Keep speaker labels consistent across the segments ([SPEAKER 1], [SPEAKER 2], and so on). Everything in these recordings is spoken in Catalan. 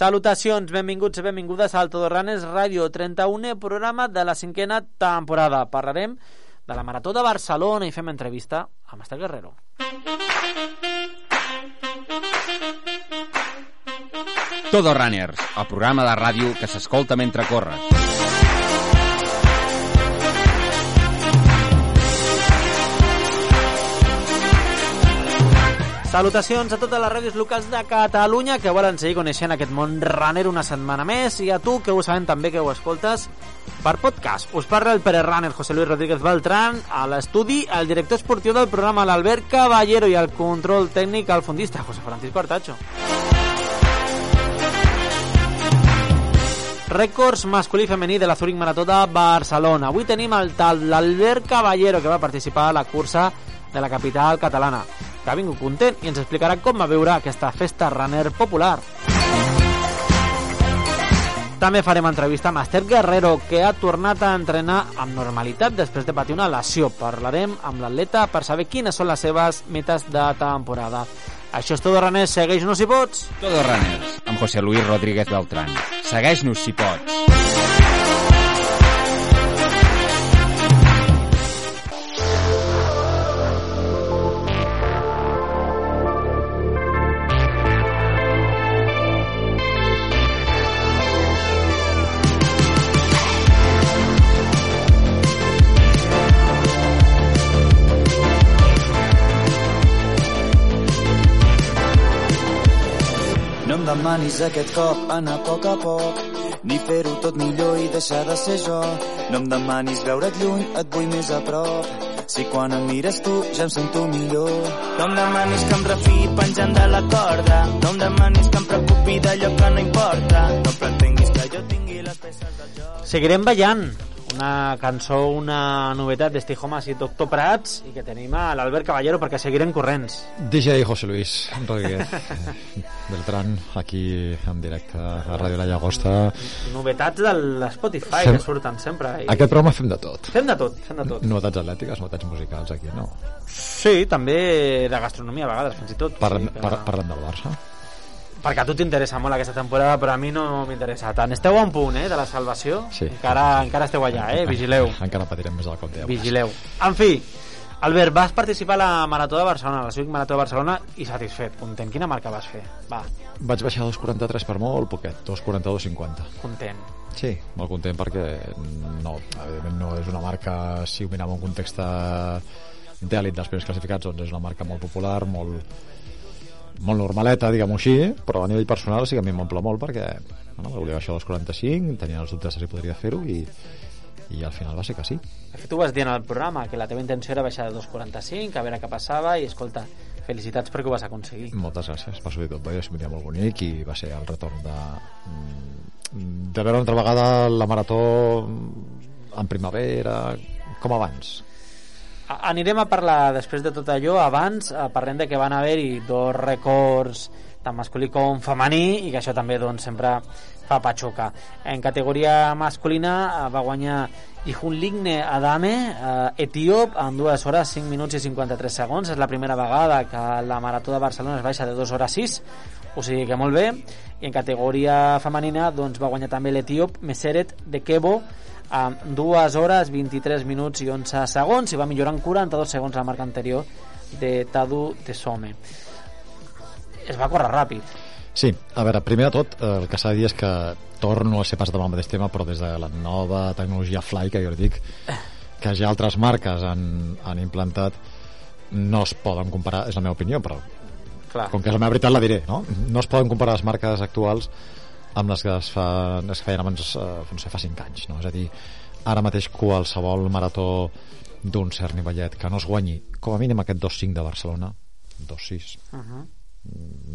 [SPEAKER 1] Salutacions, benvinguts i benvingudes al Todorranes Ràdio 31, programa de la cinquena temporada. Parlarem de la Marató de Barcelona i fem entrevista amb Esther Guerrero.
[SPEAKER 2] Todo Runners, el programa de ràdio que s'escolta mentre corres.
[SPEAKER 1] Salutacions a totes les ràdios locals de Catalunya que volen seguir coneixent aquest món runner una setmana més i a tu que ho sabem també que ho escoltes per podcast. Us parla el Pere Runner José Luis Rodríguez Beltrán, a l'estudi el director esportiu del programa l'Albert Caballero i el control tècnic el fundista José Francisco Artacho. Rècords masculí i femení de la Zurich Marató de Barcelona. Avui tenim el tal l'Albert Caballero que va participar a la cursa de la capital catalana que ha vingut content i ens explicarà com va veure aquesta festa runner popular. També farem entrevista amb Esther Guerrero, que ha tornat a entrenar amb normalitat després de patir una lesió. Parlarem amb l'atleta per saber quines són les seves metes de temporada. Això és Todo Raners, segueix-nos si pots.
[SPEAKER 2] Todo Runners, amb José Luis Rodríguez Beltrán. Segueix-nos si pots.
[SPEAKER 3] Demanis aquest cop anar a poc a poc, ni fer-ho tot millor i deixar de ser jo. No em demanis veure't lluny, et vull més a prop. Si quan em mires tu ja em sento millor. No em demanis que em refiï penjant de la corda. No em demanis que em preocupi d'allò que no importa. No pretenguis que jo tingui les peces del joc.
[SPEAKER 1] Seguirem ballant una cançó, una novetat d'Esti Homes i Doctor Prats i que tenim a l'Albert Caballero perquè seguirem corrents.
[SPEAKER 4] DJ José Luis Rodríguez Beltrán, aquí en directe a Ràdio La Llagosta.
[SPEAKER 1] Novetats de l'Spotify
[SPEAKER 4] Fem-
[SPEAKER 1] que surten sempre. I...
[SPEAKER 4] Aquest programa fem de tot.
[SPEAKER 1] Fem de tot, fem de tot.
[SPEAKER 4] Novetats atlètiques, novetats musicals, aquí no.
[SPEAKER 1] Sí, també de gastronomia a vegades, fins i tot.
[SPEAKER 4] Parlem,
[SPEAKER 1] Sí, que-
[SPEAKER 4] par parlem del Barça.
[SPEAKER 1] Perquè a tu t'interessa molt aquesta temporada, però a mi no m'interessa tant. Esteu a un punt, eh, de la salvació.
[SPEAKER 4] Sí.
[SPEAKER 1] Encara, encara esteu allà, eh? Vigileu.
[SPEAKER 4] Encara patirem més del compte.
[SPEAKER 1] Vigileu. En fi, Albert, vas participar a la Marató de Barcelona, la Civic Marató de Barcelona, i satisfet, content. Quina marca vas fer? Va,
[SPEAKER 4] Vaig baixar a 2.43 per molt poquet, 2.42.50.
[SPEAKER 1] content.
[SPEAKER 4] Sí, molt content perquè no, evidentment no és una marca, si ho mirem en un context d'èlit dels primers classificats, doncs és una marca molt popular, molt, molt normaleta, diguem-ho així, però a nivell personal sí que a mi m'omple molt perquè bueno, volia baixar a 2.45, tenia els dubtes de si podria fer-ho i, i al final va ser que sí.
[SPEAKER 1] De fet, tu vas dir en el programa que la teva intenció era baixar de 2.45, a veure què passava, i escolta, felicitats perquè ho vas aconseguir.
[SPEAKER 4] Moltes gràcies, per va ser un dia molt bonic i va ser el retorn de, mm, de veure una altra vegada la marató en primavera, com abans.
[SPEAKER 1] Anirem a parlar després de tot allò. Abans eh, parlem de que van haver-hi dos rècords tant masculí com femení i que això també doncs, sempre fa patxoca. En categoria masculina eh, va guanyar Ihun Ligne Adame, eh, etíop, en 2 hores 5 minuts i 53 segons. És la primera vegada que la Marató de Barcelona es baixa de 2 hores 6, o sigui que molt bé. I en categoria femenina doncs, va guanyar també l'etíop Meseret de Kebo, amb 2 hores 23 minuts i 11 segons i va millorar en 42 segons la marca anterior de Tadu Tesome es va córrer ràpid.
[SPEAKER 4] Sí, a veure, primer de tot, el que s'ha de dir és que torno a ser pas amb el mateix tema, però des de la nova tecnologia Fly, que jo dic, que ja altres marques han, han implantat, no es poden comparar, és la meva opinió, però
[SPEAKER 1] clar,
[SPEAKER 4] com que és la meva veritat la diré, no? No es poden comparar les marques actuals amb les que es, fa, es feien abans, eh, no sé, fa 5 anys, no? És a dir, ara mateix qualsevol marató d'un cert nivellet que no es guanyi com a mínim aquest 2.5 de Barcelona 2.6
[SPEAKER 1] uh -huh.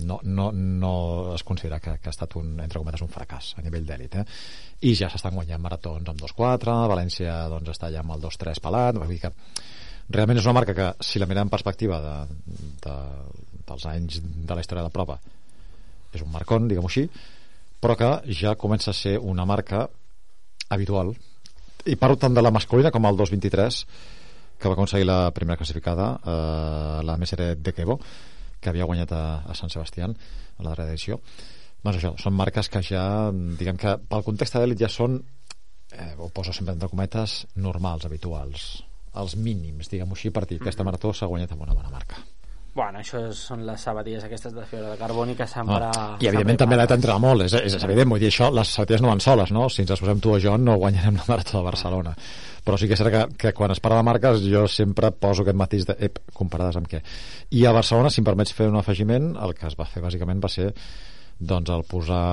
[SPEAKER 4] no, no, no es considera que, que ha estat un, entre cometes un fracàs a nivell d'èlit eh? i ja s'estan guanyant maratons amb 2-4 València doncs, està ja amb el 2-3 pelat vull dir que realment és una marca que si la mirem en perspectiva de, de, dels anys de la història de la prova és un marcón, diguem-ho així però que ja comença a ser una marca habitual. I parlo tant de la masculina com el 223 que va aconseguir la primera classificada eh, la Meseret de Quebo que havia guanyat a, a Sant Sebastián a la darrera edició. Doncs això, són marques que ja, diguem que pel context de l'elit ja són, eh, ho poso sempre entre cometes, normals, habituals, els mínims, diguem-ho així, per dir, aquesta marató s'ha guanyat amb una bona marca.
[SPEAKER 1] Bueno, això són les sabatilles aquestes de fibra de carboni que sempre...
[SPEAKER 4] Ah, I evidentment també l'edat entra molt, és, és, és evident, vull dir això, les sabatilles no van soles, no? Si ens les posem tu o jo no guanyarem la Marató de Barcelona. Però sí que és cert que, que quan es parla de marques jo sempre poso aquest matís de, ep, comparades amb què. I a Barcelona, si em permets fer un afegiment, el que es va fer bàsicament va ser doncs el posar,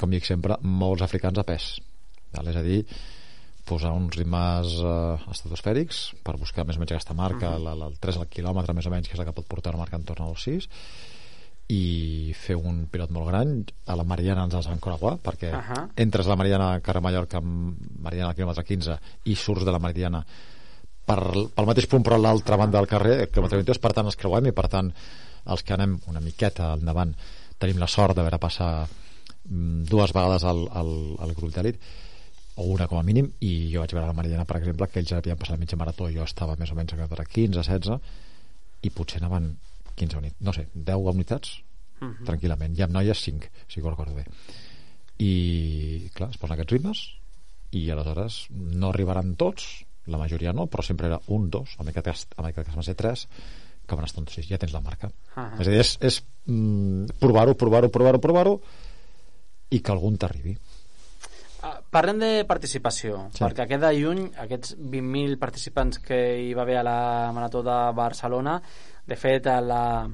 [SPEAKER 4] com dic sempre, molts africans a pes. Val? És a dir, posar uns ritmes eh, estratosfèrics per buscar més o menys aquesta marca, uh -huh. la, la, el 3 al quilòmetre més o menys, que és la que pot portar una marca en torn als 6 i fer un pilot molt gran a la Mariana ens els van Coragua perquè uh -huh. entres a la Mariana carrer Mallorca amb Mariana al quilòmetre 15 i surts de la Mariana per, pel mateix punt però a l'altra banda del carrer quilòmetre 22, per tant els creuem i per tant els que anem una miqueta al endavant tenim la sort de veure passar mm, dues vegades al, al, al grup d'elit o una com a mínim i jo vaig veure la Mariana per exemple que ells havien passat mitja marató jo estava més o menys a 15, 16 i potser anaven 15 unitats, no sé, 10 unitats uh -huh. tranquil·lament, i amb noies 5 si ho recordo bé. I clar, es posen aquests ritmes i aleshores no arribaran tots la majoria no, però sempre era un, dos en aquest cas, en aquest cas van ser tres que van estar sis, ja tens la marca. Uh -huh. és a dir, és, és mm, provar-ho, provar-ho, provar-ho, provar-ho i que algun t'arribi.
[SPEAKER 1] Ah, Parlem de participació,
[SPEAKER 4] Sí.
[SPEAKER 1] perquè aquest de juny, aquests 20.000 participants que hi va haver a la Marató de Barcelona, de fet, a la,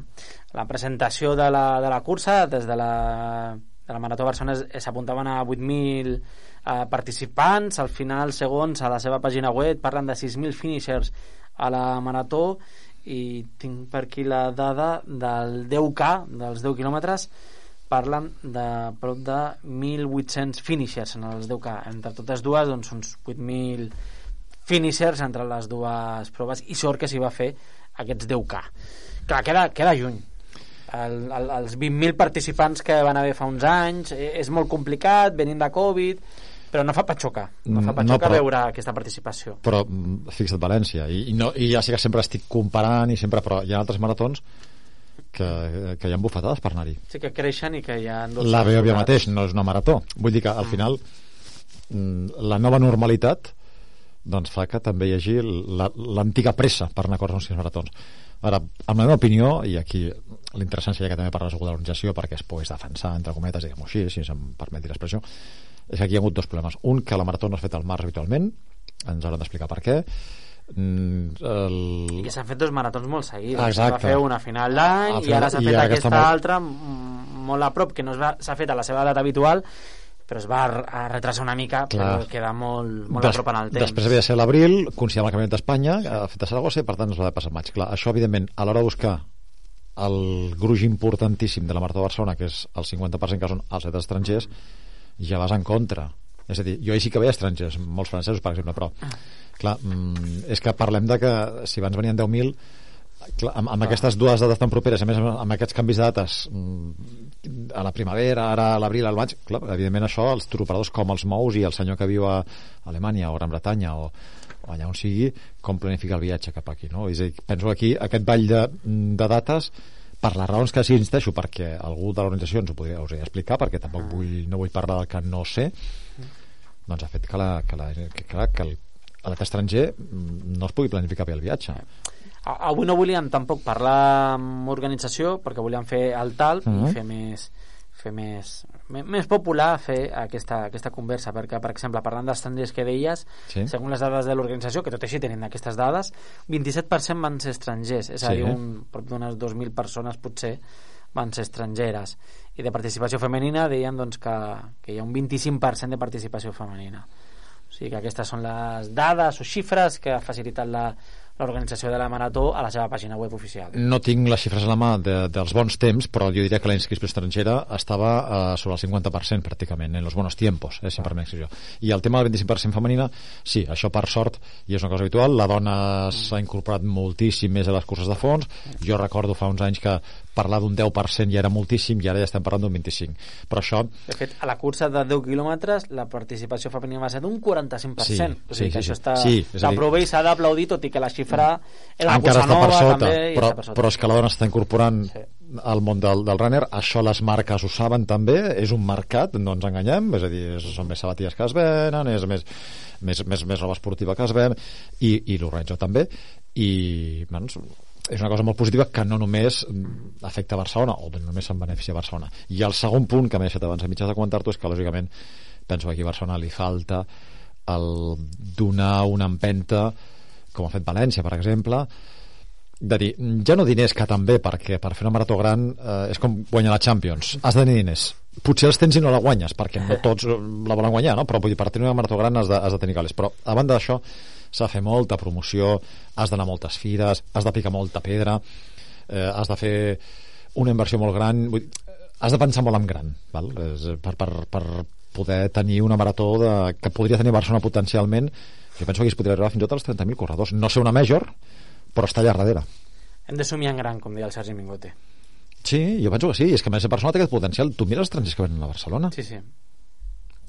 [SPEAKER 1] la presentació de la, de la cursa, des de la, de la Marató de Barcelona s'apuntaven a 8.000 eh, participants, al final, segons a la seva pàgina web, parlen de 6.000 finishers a la Marató i tinc per aquí la dada del 10K, dels 10 quilòmetres, parlen de prop de 1.800 finishers en els 10K. Entre totes dues, doncs, uns 8.000 finishers entre les dues proves i sort que s'hi va fer aquests 10K. Clar, queda, queda lluny. El, el, els 20.000 participants que van haver fa uns anys eh, és molt complicat, venint de Covid però no fa patxocar no fa patxocar
[SPEAKER 4] no, però-
[SPEAKER 1] veure aquesta participació
[SPEAKER 4] però mm, fixa't València i, i, no, i ja sé que sempre estic comparant i sempre, però hi ha altres maratons que, que hi ha bufetades per anar-hi.
[SPEAKER 1] Sí que creixen i que hi ha
[SPEAKER 4] la BOB mateix no és una marató. Vull dir que al final mm, la nova normalitat doncs fa que també hi hagi la- l'antiga pressa per anar a córrer uns sis maratons. Ara, amb la meva opinió i aquí l'interessant seria que també parles algú de l'organització perquè es pogués defensar, entre cometes, diguem-ho així si em permet dir l'expressió és que aquí hi ha hagut dos problemes. Un, que la marató no es fet al març habitualment. Ens hauran d'explicar per què el...
[SPEAKER 1] i que s'han fet dos maratons molt seguits
[SPEAKER 4] Ah,
[SPEAKER 1] es va
[SPEAKER 4] exacte.
[SPEAKER 1] fer una final d'any i ara s'ha fet
[SPEAKER 4] aquesta
[SPEAKER 1] aquesta
[SPEAKER 4] molt-
[SPEAKER 1] altra mm, molt a prop que no s'ha fet a la seva data habitual però es va a retrasar una mica
[SPEAKER 4] Clar.
[SPEAKER 1] però queda molt, molt a prop en el temps
[SPEAKER 4] Després havia de ser l'abril, coincidint amb el Campionat d'Espanya, sí. fet a Saragossa, i per tant es va passat maig. Clar, això, evidentment, a l'hora de buscar el gruix importantíssim de la Marató de Barcelona, que és el 50% que són els estrangers, ja vas en contra. És a dir, jo hi sí que veia estrangers, molts francesos, per exemple, però, clar, mm, és que parlem de que si abans venien 10.000, clar, amb, amb aquestes dues dates tan properes, a més amb, amb aquests canvis de dates mm, a la primavera, ara a l'abril, al maig, clar, evidentment això, els turoperadors com els mous i el senyor que viu a Alemanya o Gran Bretanya o, o allà on sigui, com planifica el viatge cap aquí, no? És a dir, penso que aquí aquest ball de, de dates per les raons que sí insisteixo perquè algú de l'organització ens ho podria, us ho explicar perquè tampoc vull, no vull parlar del que no sé doncs ha fet que, la, que, la, que, que, que l'altre estranger mm, no es pugui planificar bé el viatge
[SPEAKER 1] A- Avui no volíem tampoc parlar amb organització perquè volíem fer el talp
[SPEAKER 4] Mhm.
[SPEAKER 1] i fer més fer més, més popular fer aquesta, aquesta conversa perquè, per exemple, parlant d'estrangers que deies
[SPEAKER 4] Sí.
[SPEAKER 1] segons les dades de l'organització, que tot i així tenim aquestes dades 27% van ser estrangers és a
[SPEAKER 4] Sí.
[SPEAKER 1] dir, un, prop d'unes 2.000 persones potser van ser estrangeres i de participació femenina deien doncs, que, que hi ha un 25% de participació femenina o sigui que aquestes són les dades o xifres que ha facilitat la, l'organització de la Marató a la seva pàgina web oficial.
[SPEAKER 4] no tinc les xifres a la mà de, dels bons temps, però jo diria que la inscripció estrangera estava eh, sobre el 50% pràcticament, en els bons tiempos, eh, si em permet l'expressió. I el tema del 25% femenina, sí, això per sort, i és una cosa habitual, la dona s'ha incorporat moltíssim més a les curses de fons, jo recordo fa uns anys que parlar d'un 10% ja era moltíssim i ara ja estem parlant d'un 25%. Però això
[SPEAKER 1] De fet, a la cursa de 10 quilòmetres la participació femenina va ser d'un 45%.
[SPEAKER 4] Sí,
[SPEAKER 1] o sigui
[SPEAKER 4] sí,
[SPEAKER 1] que
[SPEAKER 4] sí,
[SPEAKER 1] això
[SPEAKER 4] sí.
[SPEAKER 1] està,
[SPEAKER 4] Sí,
[SPEAKER 1] s'aprova i s'ha d'aplaudir, tot i que la xifra era una
[SPEAKER 4] encara està per sota,
[SPEAKER 1] també,
[SPEAKER 4] però,
[SPEAKER 1] està per sota.
[SPEAKER 4] però és que la dona està incorporant
[SPEAKER 1] Sí.
[SPEAKER 4] al món del, del runner, això les marques ho saben també, és un mercat, no ens enganyem, és a dir, són més sabatilles que es venen, és més, més, més, més roba esportiva que es ven, i, i l'Orenjo també, i bueno, és una cosa molt positiva que no només afecta Barcelona, o no només se'n beneficia Barcelona. I el segon punt que m'he deixat abans a mitjans de comentar-t'ho és que, lògicament, penso que aquí a Barcelona li falta el donar una empenta, com ha fet València, per exemple, de dir, ja no diners que també, perquè per fer una marató gran eh, és com guanyar la Champions, has de tenir diners potser els tens i no la guanyes, perquè no tots la volen guanyar, no? però vull dir, per tenir una marató gran has de, has de tenir calés, però a banda d'això s'ha de fer molta promoció, has d'anar a moltes fires, has de picar molta pedra, eh, has de fer una inversió molt gran, vull, has de pensar molt en gran, val? Per, per, per poder tenir una marató de, que podria tenir Barcelona potencialment, jo penso que es podria arribar fins i tot als 30.000 corredors. No sé una major, però està allà darrere.
[SPEAKER 1] Hem de somiar en gran, com deia el Sergi Mingote.
[SPEAKER 4] Sí, jo penso que sí, és que a més Barcelona té aquest potencial. Tu mires els estrangers que venen a Barcelona.
[SPEAKER 1] Sí, sí.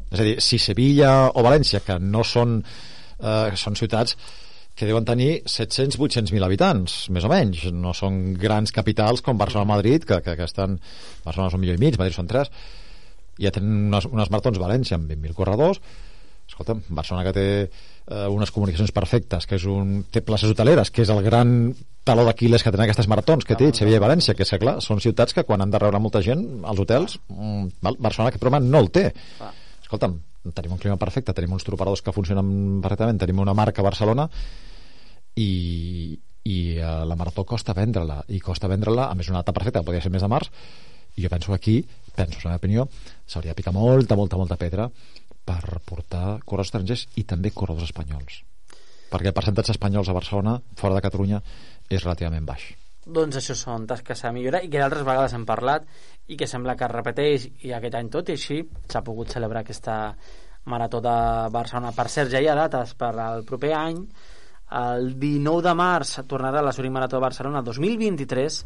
[SPEAKER 4] És a dir, si Sevilla o València, que no són, eh, són ciutats que deuen tenir 700-800.000 habitants, més o menys. No són grans capitals com Barcelona o Madrid, que, que, que estan... Barcelona és un milió i mig, Madrid són tres. Ja tenen unes, unes maratons València amb 20.000 corredors. Escolta, Barcelona que té eh, unes comunicacions perfectes, que és un, té places hoteleres, que és el gran taló d'Aquiles que tenen aquestes maratons que té Xavier i València, que és que, clar, són ciutats que quan han de rebre molta gent, als hotels, mm, Barcelona aquest problema no el té. Escolta'm, tenim un clima perfecte, tenim uns troparadors que funcionen perfectament, tenim una marca a Barcelona i, i uh, la marató costa vendre-la i costa vendre-la, a més una data perfecta que podria ser més de març i jo penso que aquí, penso, és la meva opinió s'hauria de picar molta, molta, molta pedra per portar corredors estrangers i també corredors espanyols. Perquè el percentatge espanyols a Barcelona fora de Catalunya és relativament baix.
[SPEAKER 1] Doncs això són tasques a millorar i que d'altres vegades hem parlat i que sembla que es repeteix i aquest any tot i així s'ha pogut celebrar aquesta marató de Barcelona. Per cert ja hi ha dates per al proper any. El 19 de març tornarà la Surin Marató de Barcelona 2023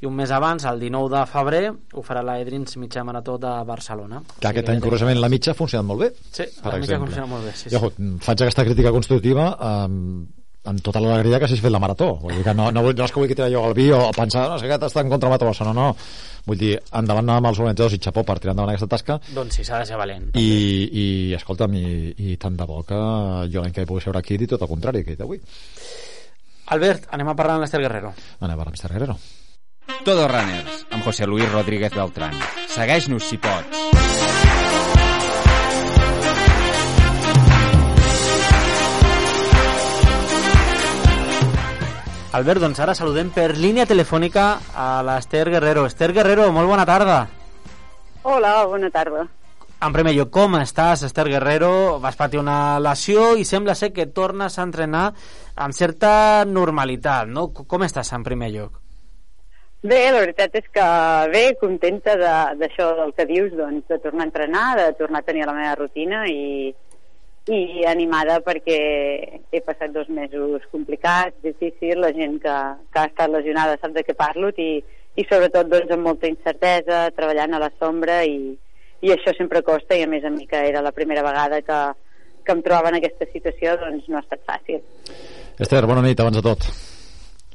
[SPEAKER 1] i un mes abans, el 19 de febrer, ho farà la Edrins mitja marató de Barcelona.
[SPEAKER 4] Que aquest sí, any, curiosament, la mitja ha funcionat molt bé.
[SPEAKER 1] Sí,
[SPEAKER 4] per
[SPEAKER 1] la mitja
[SPEAKER 4] exemple.
[SPEAKER 1] funciona molt bé. Sí,
[SPEAKER 4] Jo,
[SPEAKER 1] sí.
[SPEAKER 4] faig aquesta crítica constructiva amb, amb tota l'alegria que s'hagi fet la marató. Vull dir que no, no, no és que vull tirar jo el vi o pensar no, és que està en contra de Barcelona, no, no. Vull dir, endavant amb els organitzadors i xapó per tirar endavant aquesta tasca
[SPEAKER 1] Doncs sí, s'ha de ser valent.
[SPEAKER 4] i, i escolta'm, i, i tant de bo que jo l'any que hi pugui seure aquí i dir tot el contrari que he dit avui.
[SPEAKER 1] Albert, anem a parlar amb l'Ester Guerrero.
[SPEAKER 4] Anem a parlar amb Mr. Guerrero.
[SPEAKER 2] Todo Runners, amb José Luis Rodríguez Beltrán. Segueix-nos si pots.
[SPEAKER 1] Albert, doncs ara saludem per línia telefònica a l'Ester Guerrero. Ester Guerrero, molt bona tarda.
[SPEAKER 5] Hola, bona tarda.
[SPEAKER 1] En primer lloc, com estàs, Esther Guerrero? Vas patir una lesió i sembla ser que tornes a entrenar amb certa normalitat, no? Com estàs, en primer lloc?
[SPEAKER 5] Bé, la veritat és que bé, contenta de- d'això del que dius, doncs, de tornar a entrenar, de tornar a tenir la meva rutina i, i animada perquè he passat dos mesos complicats, difícils, la gent que, que ha estat lesionada sap de què parlo i, i sobretot doncs, amb molta incertesa, treballant a la sombra i, i això sempre costa i a més a mi que era la primera vegada que, que em trobava en aquesta situació doncs no ha estat fàcil.
[SPEAKER 4] Esther, bona nit, abans de tot.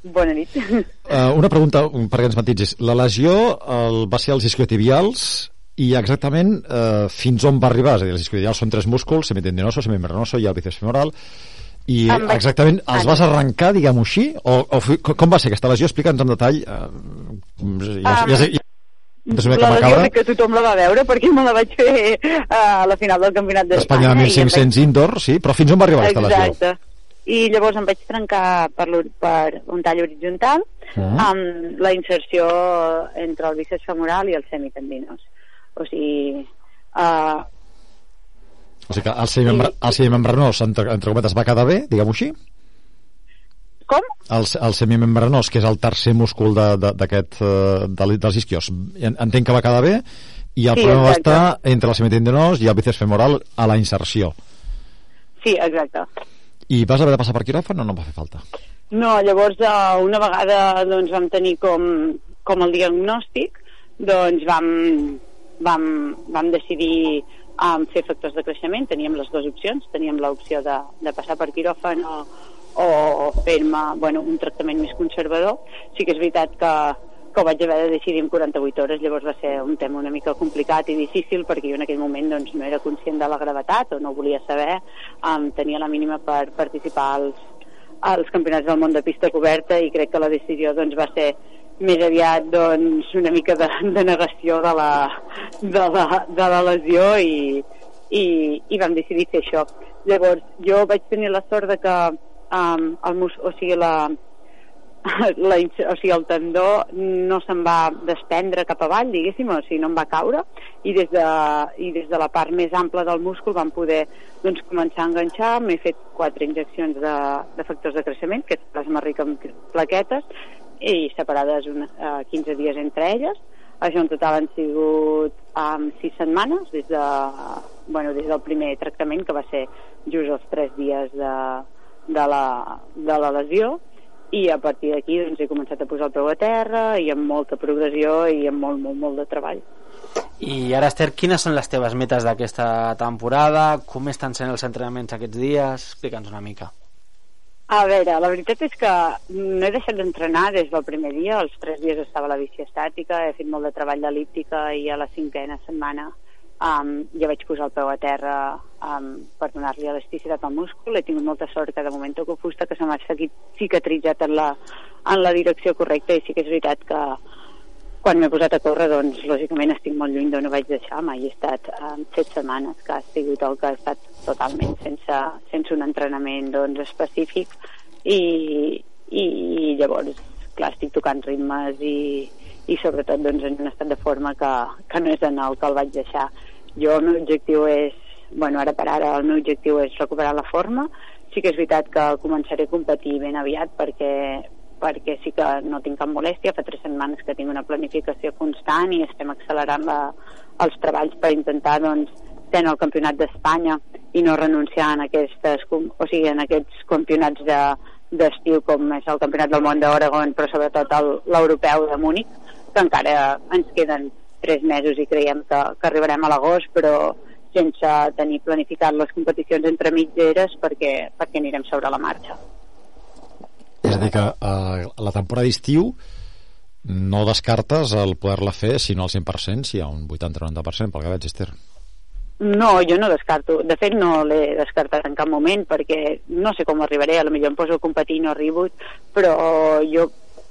[SPEAKER 5] Bona nit.
[SPEAKER 4] Uh, una pregunta perquè ens matitzis. La lesió el, va ser als isquiotibials i exactament uh, fins on va arribar? És a dir, els isquiotibials són tres músculs, semitendinoso, semimembranoso i el bíceps femoral, i
[SPEAKER 5] Em vaig-
[SPEAKER 4] exactament els vas arrencar, diguem-ho així? O, o com va ser aquesta lesió? Explica'ns en detall. Uh, ja, ja, ja, ja,
[SPEAKER 5] la lesió crec que tothom la va veure perquè me la vaig fer uh, a la final del campionat
[SPEAKER 4] Espanya
[SPEAKER 5] d'Espanya. i em
[SPEAKER 4] 1500 indoor, sí, però fins on va arribar aquesta lesió?
[SPEAKER 5] Exacte. I llavors em vaig trencar per, per un tall horitzontal
[SPEAKER 4] Mhm.
[SPEAKER 5] amb la inserció entre el bíceps femoral i el semitendinós. O sigui, uh,
[SPEAKER 4] O sigui que el semimembra, el semimembranós, entre, entre cometes, va quedar bé, diguem-ho així?
[SPEAKER 5] com?
[SPEAKER 4] El, el semimembranós, que és el tercer múscul de- de- d'aquest de, de, dels isquios, en- entenc que va quedar bé, i el
[SPEAKER 5] Sí,
[SPEAKER 4] problema
[SPEAKER 5] exacte.
[SPEAKER 4] estar entre el semitendinós i el bíceps femoral a la inserció.
[SPEAKER 5] Sí, exacte.
[SPEAKER 4] I vas haver de passar per quiròfan o no va fer falta?
[SPEAKER 5] No, llavors uh, una vegada doncs, vam tenir com, com el diagnòstic, doncs vam, vam, vam decidir um, fer factors de creixement, teníem les dues opcions, teníem l'opció de, de passar per quiròfan o, o fer-me bueno, un tractament més conservador. Sí que és veritat que, que ho vaig haver de decidir en 48 hores, llavors va ser un tema una mica complicat i difícil perquè jo en aquell moment doncs, no era conscient de la gravetat o no volia saber, um, tenia la mínima per participar als, als campionats del món de pista coberta i crec que la decisió doncs, va ser més aviat doncs, una mica de, de negació de la, de la, de la lesió i, i, i vam decidir fer això. Llavors, jo vaig tenir la sort de que um, el mus, o sigui, la, la, o sigui, el tendó no se'n va desprendre cap avall, diguéssim, o sigui, no em va caure, i des de, i des de la part més ampla del múscul vam poder doncs, començar a enganxar, m'he fet quatre injeccions de, de factors de creixement, que és plasma ric plaquetes, i separades una, uh, 15 dies entre elles, això en total han sigut um, 6 setmanes des, de, bueno, des del primer tractament que va ser just els 3 dies de, de, la, de la lesió i a partir d'aquí doncs, he començat a posar el peu a terra i amb molta progressió i amb molt, molt, molt de treball.
[SPEAKER 1] I ara, Esther, quines són les teves metes d'aquesta temporada? Com estan sent els entrenaments aquests dies? Explica'ns una mica.
[SPEAKER 5] A veure, la veritat és que no he deixat d'entrenar des del primer dia. Els tres dies estava a la bici estàtica, he fet molt de treball d'elíptica i a la cinquena setmana um, ja vaig posar el peu a terra um, per donar-li elasticitat al múscul. He tingut molta sort que de moment toco fusta que se m'ha cicatritzat en la, en la direcció correcta i sí que és veritat que quan m'he posat a córrer, doncs, lògicament estic molt lluny d'on ho vaig deixar. Mai he estat um, set setmanes, que ha sigut el que ha estat totalment sense, sense un entrenament doncs, específic i, i llavors, clar, estic tocant ritmes i, i sobretot doncs, en un estat de forma que, que no és en el que el vaig deixar. Jo el meu objectiu és, bueno, ara per ara el meu objectiu és recuperar la forma. Sí que és veritat que començaré a competir ben aviat perquè, perquè sí que no tinc cap molèstia, fa tres setmanes que tinc una planificació constant i estem accelerant la, els treballs per intentar doncs, tenir el campionat d'Espanya i no renunciar en, aquestes, o sigui, en aquests campionats de, d'estiu com és el Campionat del Món d'Oregon però sobretot l'europeu de Múnich que encara ens queden tres mesos i creiem que, que arribarem a l'agost però sense tenir planificat les competicions entre mitgeres perquè, perquè anirem sobre la marxa.
[SPEAKER 4] És a dir, que eh, la temporada d'estiu no descartes el poder-la fer, si no al 100%, si hi ha un 80-90%, pel que veig, Esther.
[SPEAKER 5] No, jo no descarto. De fet, no l'he descartat en cap moment, perquè no sé com arribaré, a lo millor em poso a competir i no arribo, però jo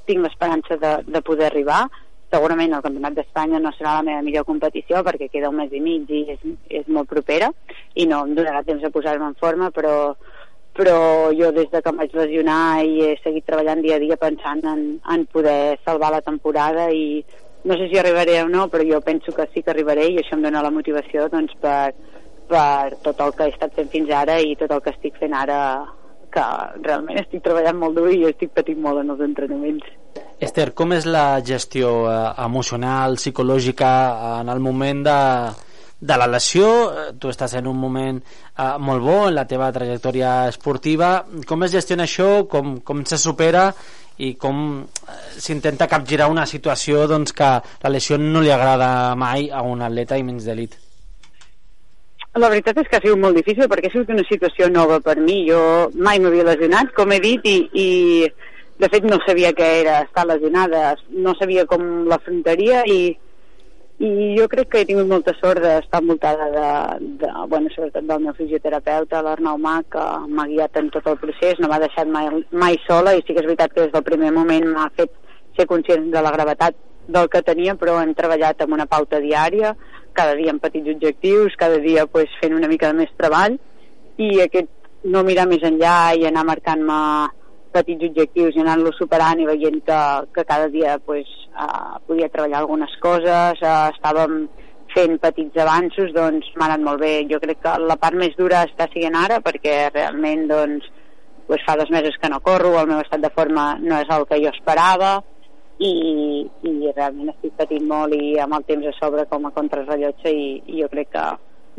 [SPEAKER 5] tinc l'esperança de, de poder arribar. Segurament el Campionat d'Espanya no serà la meva millor competició perquè queda un mes i mig i és, és molt propera i no em donarà temps de posar-me en forma, però però jo des de que em vaig lesionar i he seguit treballant dia a dia pensant en, en poder salvar la temporada i no sé si arribaré o no, però jo penso que sí que arribaré i això em dona la motivació doncs, per, per tot el que he estat fent fins ara i tot el que estic fent ara que realment estic treballant molt dur i estic patint molt en els entrenaments.
[SPEAKER 1] Esther, com és la gestió eh, emocional, psicològica en el moment de, de la lesió, eh, tu estàs en un moment eh, molt bo en la teva trajectòria esportiva, com es gestiona això, com, com se supera i com eh, s'intenta capgirar una situació doncs, que la lesió no li agrada mai a un atleta i menys d'elit?
[SPEAKER 5] La veritat és que ha sigut molt difícil perquè ha sigut una situació nova per mi. Jo mai m'havia lesionat, com he dit, i, i de fet no sabia què era estar lesionada, no sabia com l'afrontaria i, i jo crec que he tingut molta sort d'estar envoltada de, de, bueno, sobretot del meu fisioterapeuta, l'Arnau Mà, que m'ha guiat en tot el procés, no m'ha deixat mai, mai sola i sí que és veritat que des del primer moment m'ha fet ser conscient de la gravetat del que tenia, però hem treballat amb una pauta diària, cada dia amb petits objectius, cada dia pues, fent una mica de més treball i aquest no mirar més enllà i anar marcant-me petits objectius i anant-los superant i veient que, que cada dia pues, uh, podia treballar algunes coses, uh, estàvem fent petits avanços, doncs m'ha anat molt bé. Jo crec que la part més dura està siguent ara perquè realment doncs, pues, fa dos mesos que no corro, el meu estat de forma no és el que jo esperava i, i realment estic patint molt i amb el temps a sobre com a contrarrellotge i, i jo crec que,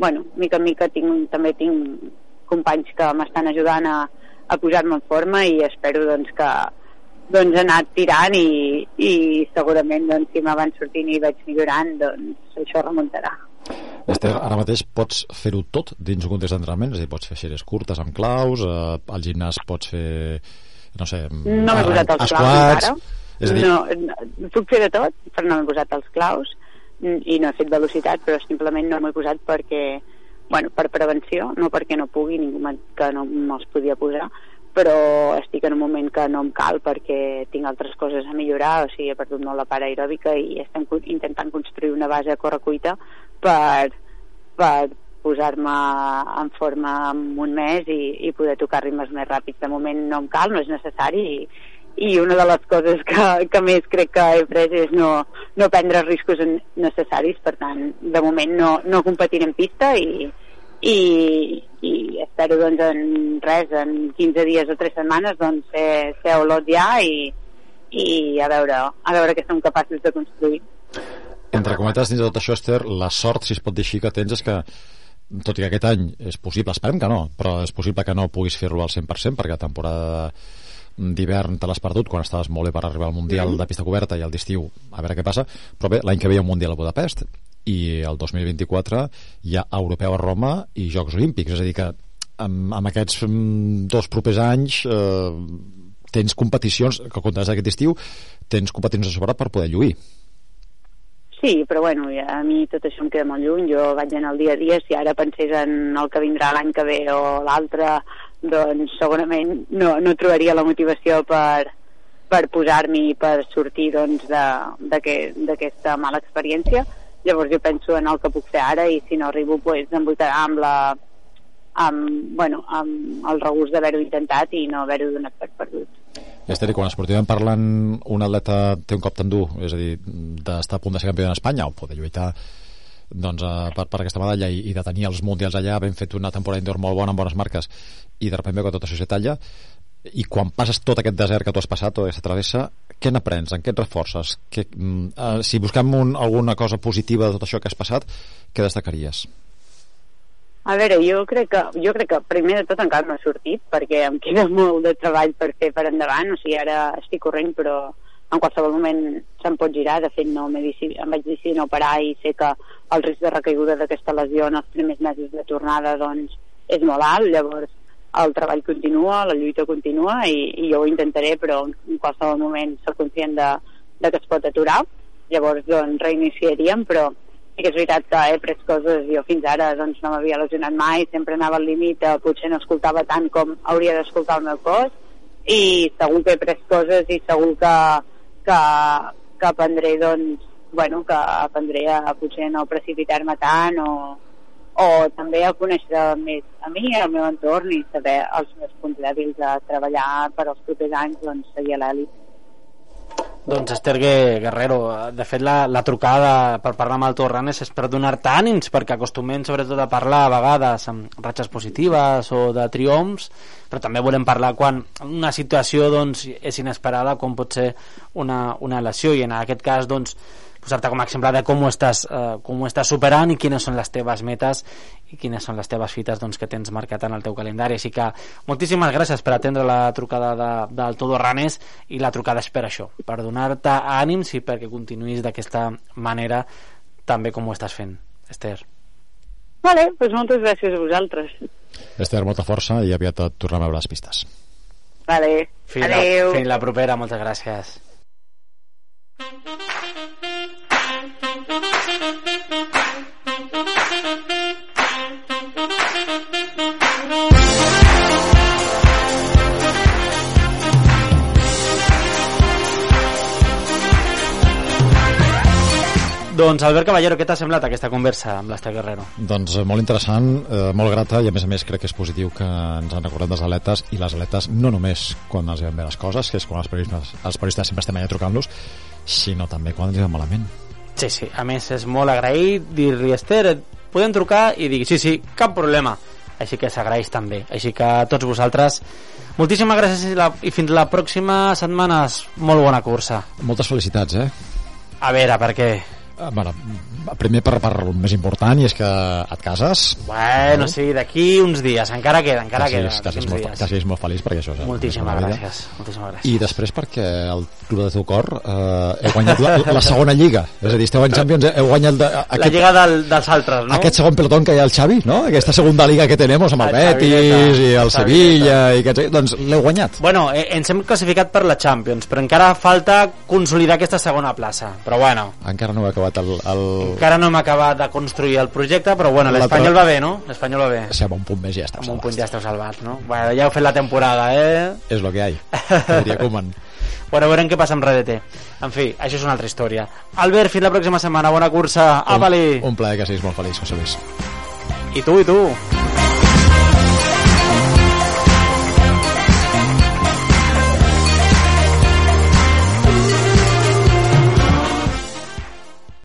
[SPEAKER 5] bueno, mica en mica tinc, també tinc companys que m'estan ajudant a, a posar-me en forma i espero doncs, que doncs, he anat tirant i, i segurament doncs, si me van sortint i vaig millorant doncs això remuntarà.
[SPEAKER 4] Esther, ara mateix pots fer-ho tot dins un context d'entrenament, és a dir, pots fer sèries curtes amb claus, eh, al gimnàs pots fer, no sé,
[SPEAKER 5] no m'he posat els
[SPEAKER 4] claus encara. És a dir,
[SPEAKER 5] no, no, puc fer de tot, però no m'he posat els claus mm, i no he fet velocitat, però simplement no m'he posat perquè, bueno, per prevenció, no perquè no pugui, ningú que no me'ls podia posar, però estic en un moment que no em cal perquè tinc altres coses a millorar, o sigui, he perdut molt la part aeròbica i estem intentant construir una base a correcuita per, per posar-me en forma en un mes i, i poder tocar ritmes més ràpids. De moment no em cal, no és necessari i, i una de les coses que, que més crec que he pres és no, no prendre riscos necessaris, per tant, de moment no, no competir en pista i, i, i espero doncs en res, en 15 dies o 3 setmanes doncs ser, ser Olot ja i, i a veure, a veure què som capaços de construir.
[SPEAKER 4] entre cometes, dins de tot això, Esther, la sort, si es pot dir així, que tens és que tot i que aquest any és possible, esperem que no, però és possible que no puguis fer-lo al 100% perquè la temporada d'hivern te l'has perdut quan estaves molt bé per arribar al Mundial de pista coberta i al d'estiu a veure què passa, però bé, l'any que ve hi ha un Mundial a Budapest i el 2024 hi ha Europeu a Roma i Jocs Olímpics, és a dir que amb, amb aquests mm, dos propers anys eh, tens competicions, que comptes aquest estiu tens competicions a sobre per poder lluir.
[SPEAKER 5] Sí, però bueno, ja, a mi tot això em queda molt lluny, jo vaig en el dia a dia, si ara pensés en el que vindrà l'any que ve o l'altre, doncs segurament no, no trobaria la motivació per, per posar-m'hi i per sortir doncs, de- d'aquesta mala experiència. Llavors jo penso en el que puc fer ara i si no arribo pues, em votarà amb la amb, bueno, amb el regust d'haver-ho intentat i no haver-ho donat per perdut.
[SPEAKER 4] Esther, i quan esportivament parlant un atleta té un cop tan dur, és a dir, d'estar a punt de ser campió d'Espanya o poder lluitar doncs, eh, per, per aquesta medalla i, i de tenir els mundials allà, ben fet una temporada indoor molt bona amb bones marques i de veu que tot això se talla i quan passes tot aquest desert que tu has passat, tota aquesta travessa, què n'aprens? En què et reforces? Que, mm, eh, si busquem un, alguna cosa positiva de tot això que has passat, què destacaries?
[SPEAKER 5] A veure, jo crec que, jo crec que primer de tot encara no ha sortit perquè em queda molt de treball per fer per endavant, o sigui, ara estic corrent però en qualsevol moment se'm pot girar, de fet no em vaig decidir no parar i sé que el risc de recaiguda d'aquesta lesió en els primers mesos de tornada doncs és molt alt, llavors el treball continua, la lluita continua i, i jo ho intentaré però en qualsevol moment soc conscient de, de que es pot aturar. Llavors doncs reiniciaríem però sí que és veritat que he pres coses, jo fins ara doncs, no m'havia lesionat mai, sempre anava al límit, eh, potser no escoltava tant com hauria d'escoltar el meu cos, i segur que he pres coses i segur que, que, que aprendré, doncs, bueno, que aprendré a potser no precipitar-me tant o, o també a conèixer més a mi, al meu entorn i saber els meus punts dèbils a treballar per als propers anys, doncs, seguir a.
[SPEAKER 1] Doncs Esther Gue- Guerrero, de fet la, la trucada per parlar amb el Torranes és per donar-te ànims, perquè acostumem sobretot a parlar a vegades amb ratxes positives o de triomfs, però també volem parlar quan una situació doncs, és inesperada, com pot ser una, una lesió, i en aquest cas doncs, posar-te com a exemple de com ho, estàs, eh, com ho estàs superant i quines són les teves metes i quines són les teves fites doncs, que tens marcat en el teu calendari. Així que moltíssimes gràcies per atendre la trucada de, del Todo Ranes i la trucada és per això, per donar-te ànims i perquè continuïs d'aquesta manera també com ho estàs fent, Esther.
[SPEAKER 5] Vale, doncs moltes gràcies a vosaltres.
[SPEAKER 4] Esther, molta força i aviat et tornem a veure les pistes.
[SPEAKER 5] Vale,
[SPEAKER 1] Fins la,
[SPEAKER 5] adeu.
[SPEAKER 1] fins la propera, moltes gràcies. Doncs Albert Caballero, què t'ha semblat aquesta conversa amb l'Esther Guerrero?
[SPEAKER 4] Doncs eh, molt interessant, eh, molt grata i a més a més crec que és positiu que ens han recordat dels atletes i les atletes no només quan els veuen bé les coses, que és quan els periodistes, els periodistes sempre estem allà trucant-los, sinó també quan ens veuen malament.
[SPEAKER 1] Sí, sí, a més és molt agraït dir-li Esther, podem trucar i dir sí, sí, cap problema així que s'agraeix també així que a tots vosaltres moltíssimes gràcies i, la, i fins la pròxima setmana molt bona cursa
[SPEAKER 4] Moltes felicitats, eh?
[SPEAKER 1] a veure, per què?
[SPEAKER 4] Primer per, per el més important i és que et cases
[SPEAKER 1] Bueno, sí, d'aquí uns dies, encara queda, encara
[SPEAKER 4] que
[SPEAKER 1] queda.
[SPEAKER 4] siguis, que, siguis
[SPEAKER 1] uns
[SPEAKER 4] molt,
[SPEAKER 1] dies.
[SPEAKER 4] que siguis molt feliç perquè això és
[SPEAKER 1] Moltíssimes
[SPEAKER 4] la
[SPEAKER 1] gràcies, moltíssimes gràcies.
[SPEAKER 4] i després perquè el club de teu cor eh, heu guanyat la, la segona lliga és a dir, esteu en Champions, heu guanyat de,
[SPEAKER 1] La
[SPEAKER 4] aquest,
[SPEAKER 1] lliga del, dels altres, no?
[SPEAKER 4] aquest segon pelotón que hi ha el Xavi, no? aquesta segunda liga que tenem amb el
[SPEAKER 1] El
[SPEAKER 4] Betis i el
[SPEAKER 1] el
[SPEAKER 4] Sevilla i aquests, doncs l'heu guanyat
[SPEAKER 1] Bueno, eh, ens hem classificat per la Champions, però encara falta consolidar aquesta segona plaça. Però bueno,
[SPEAKER 4] encara no heu acabat el, el...
[SPEAKER 1] encara no hem acabat de construir el projecte, però bueno, l'Espanyol va bé, no? L'Espanyol va bé.
[SPEAKER 4] Sí, amb un punt més ja està
[SPEAKER 1] Amb un punt ja esteu salvats, no? Bueno, ja heu fet la temporada, eh?
[SPEAKER 4] és lo que hi ha que diria Koeman
[SPEAKER 1] Bueno, veurem què passa amb RDT. En fi, això és una altra història. Albert, fins la pròxima setmana. Bona cursa. Apa-li!
[SPEAKER 4] un, un plaer que siguis molt feliç, José Luis
[SPEAKER 1] I tu, i tu.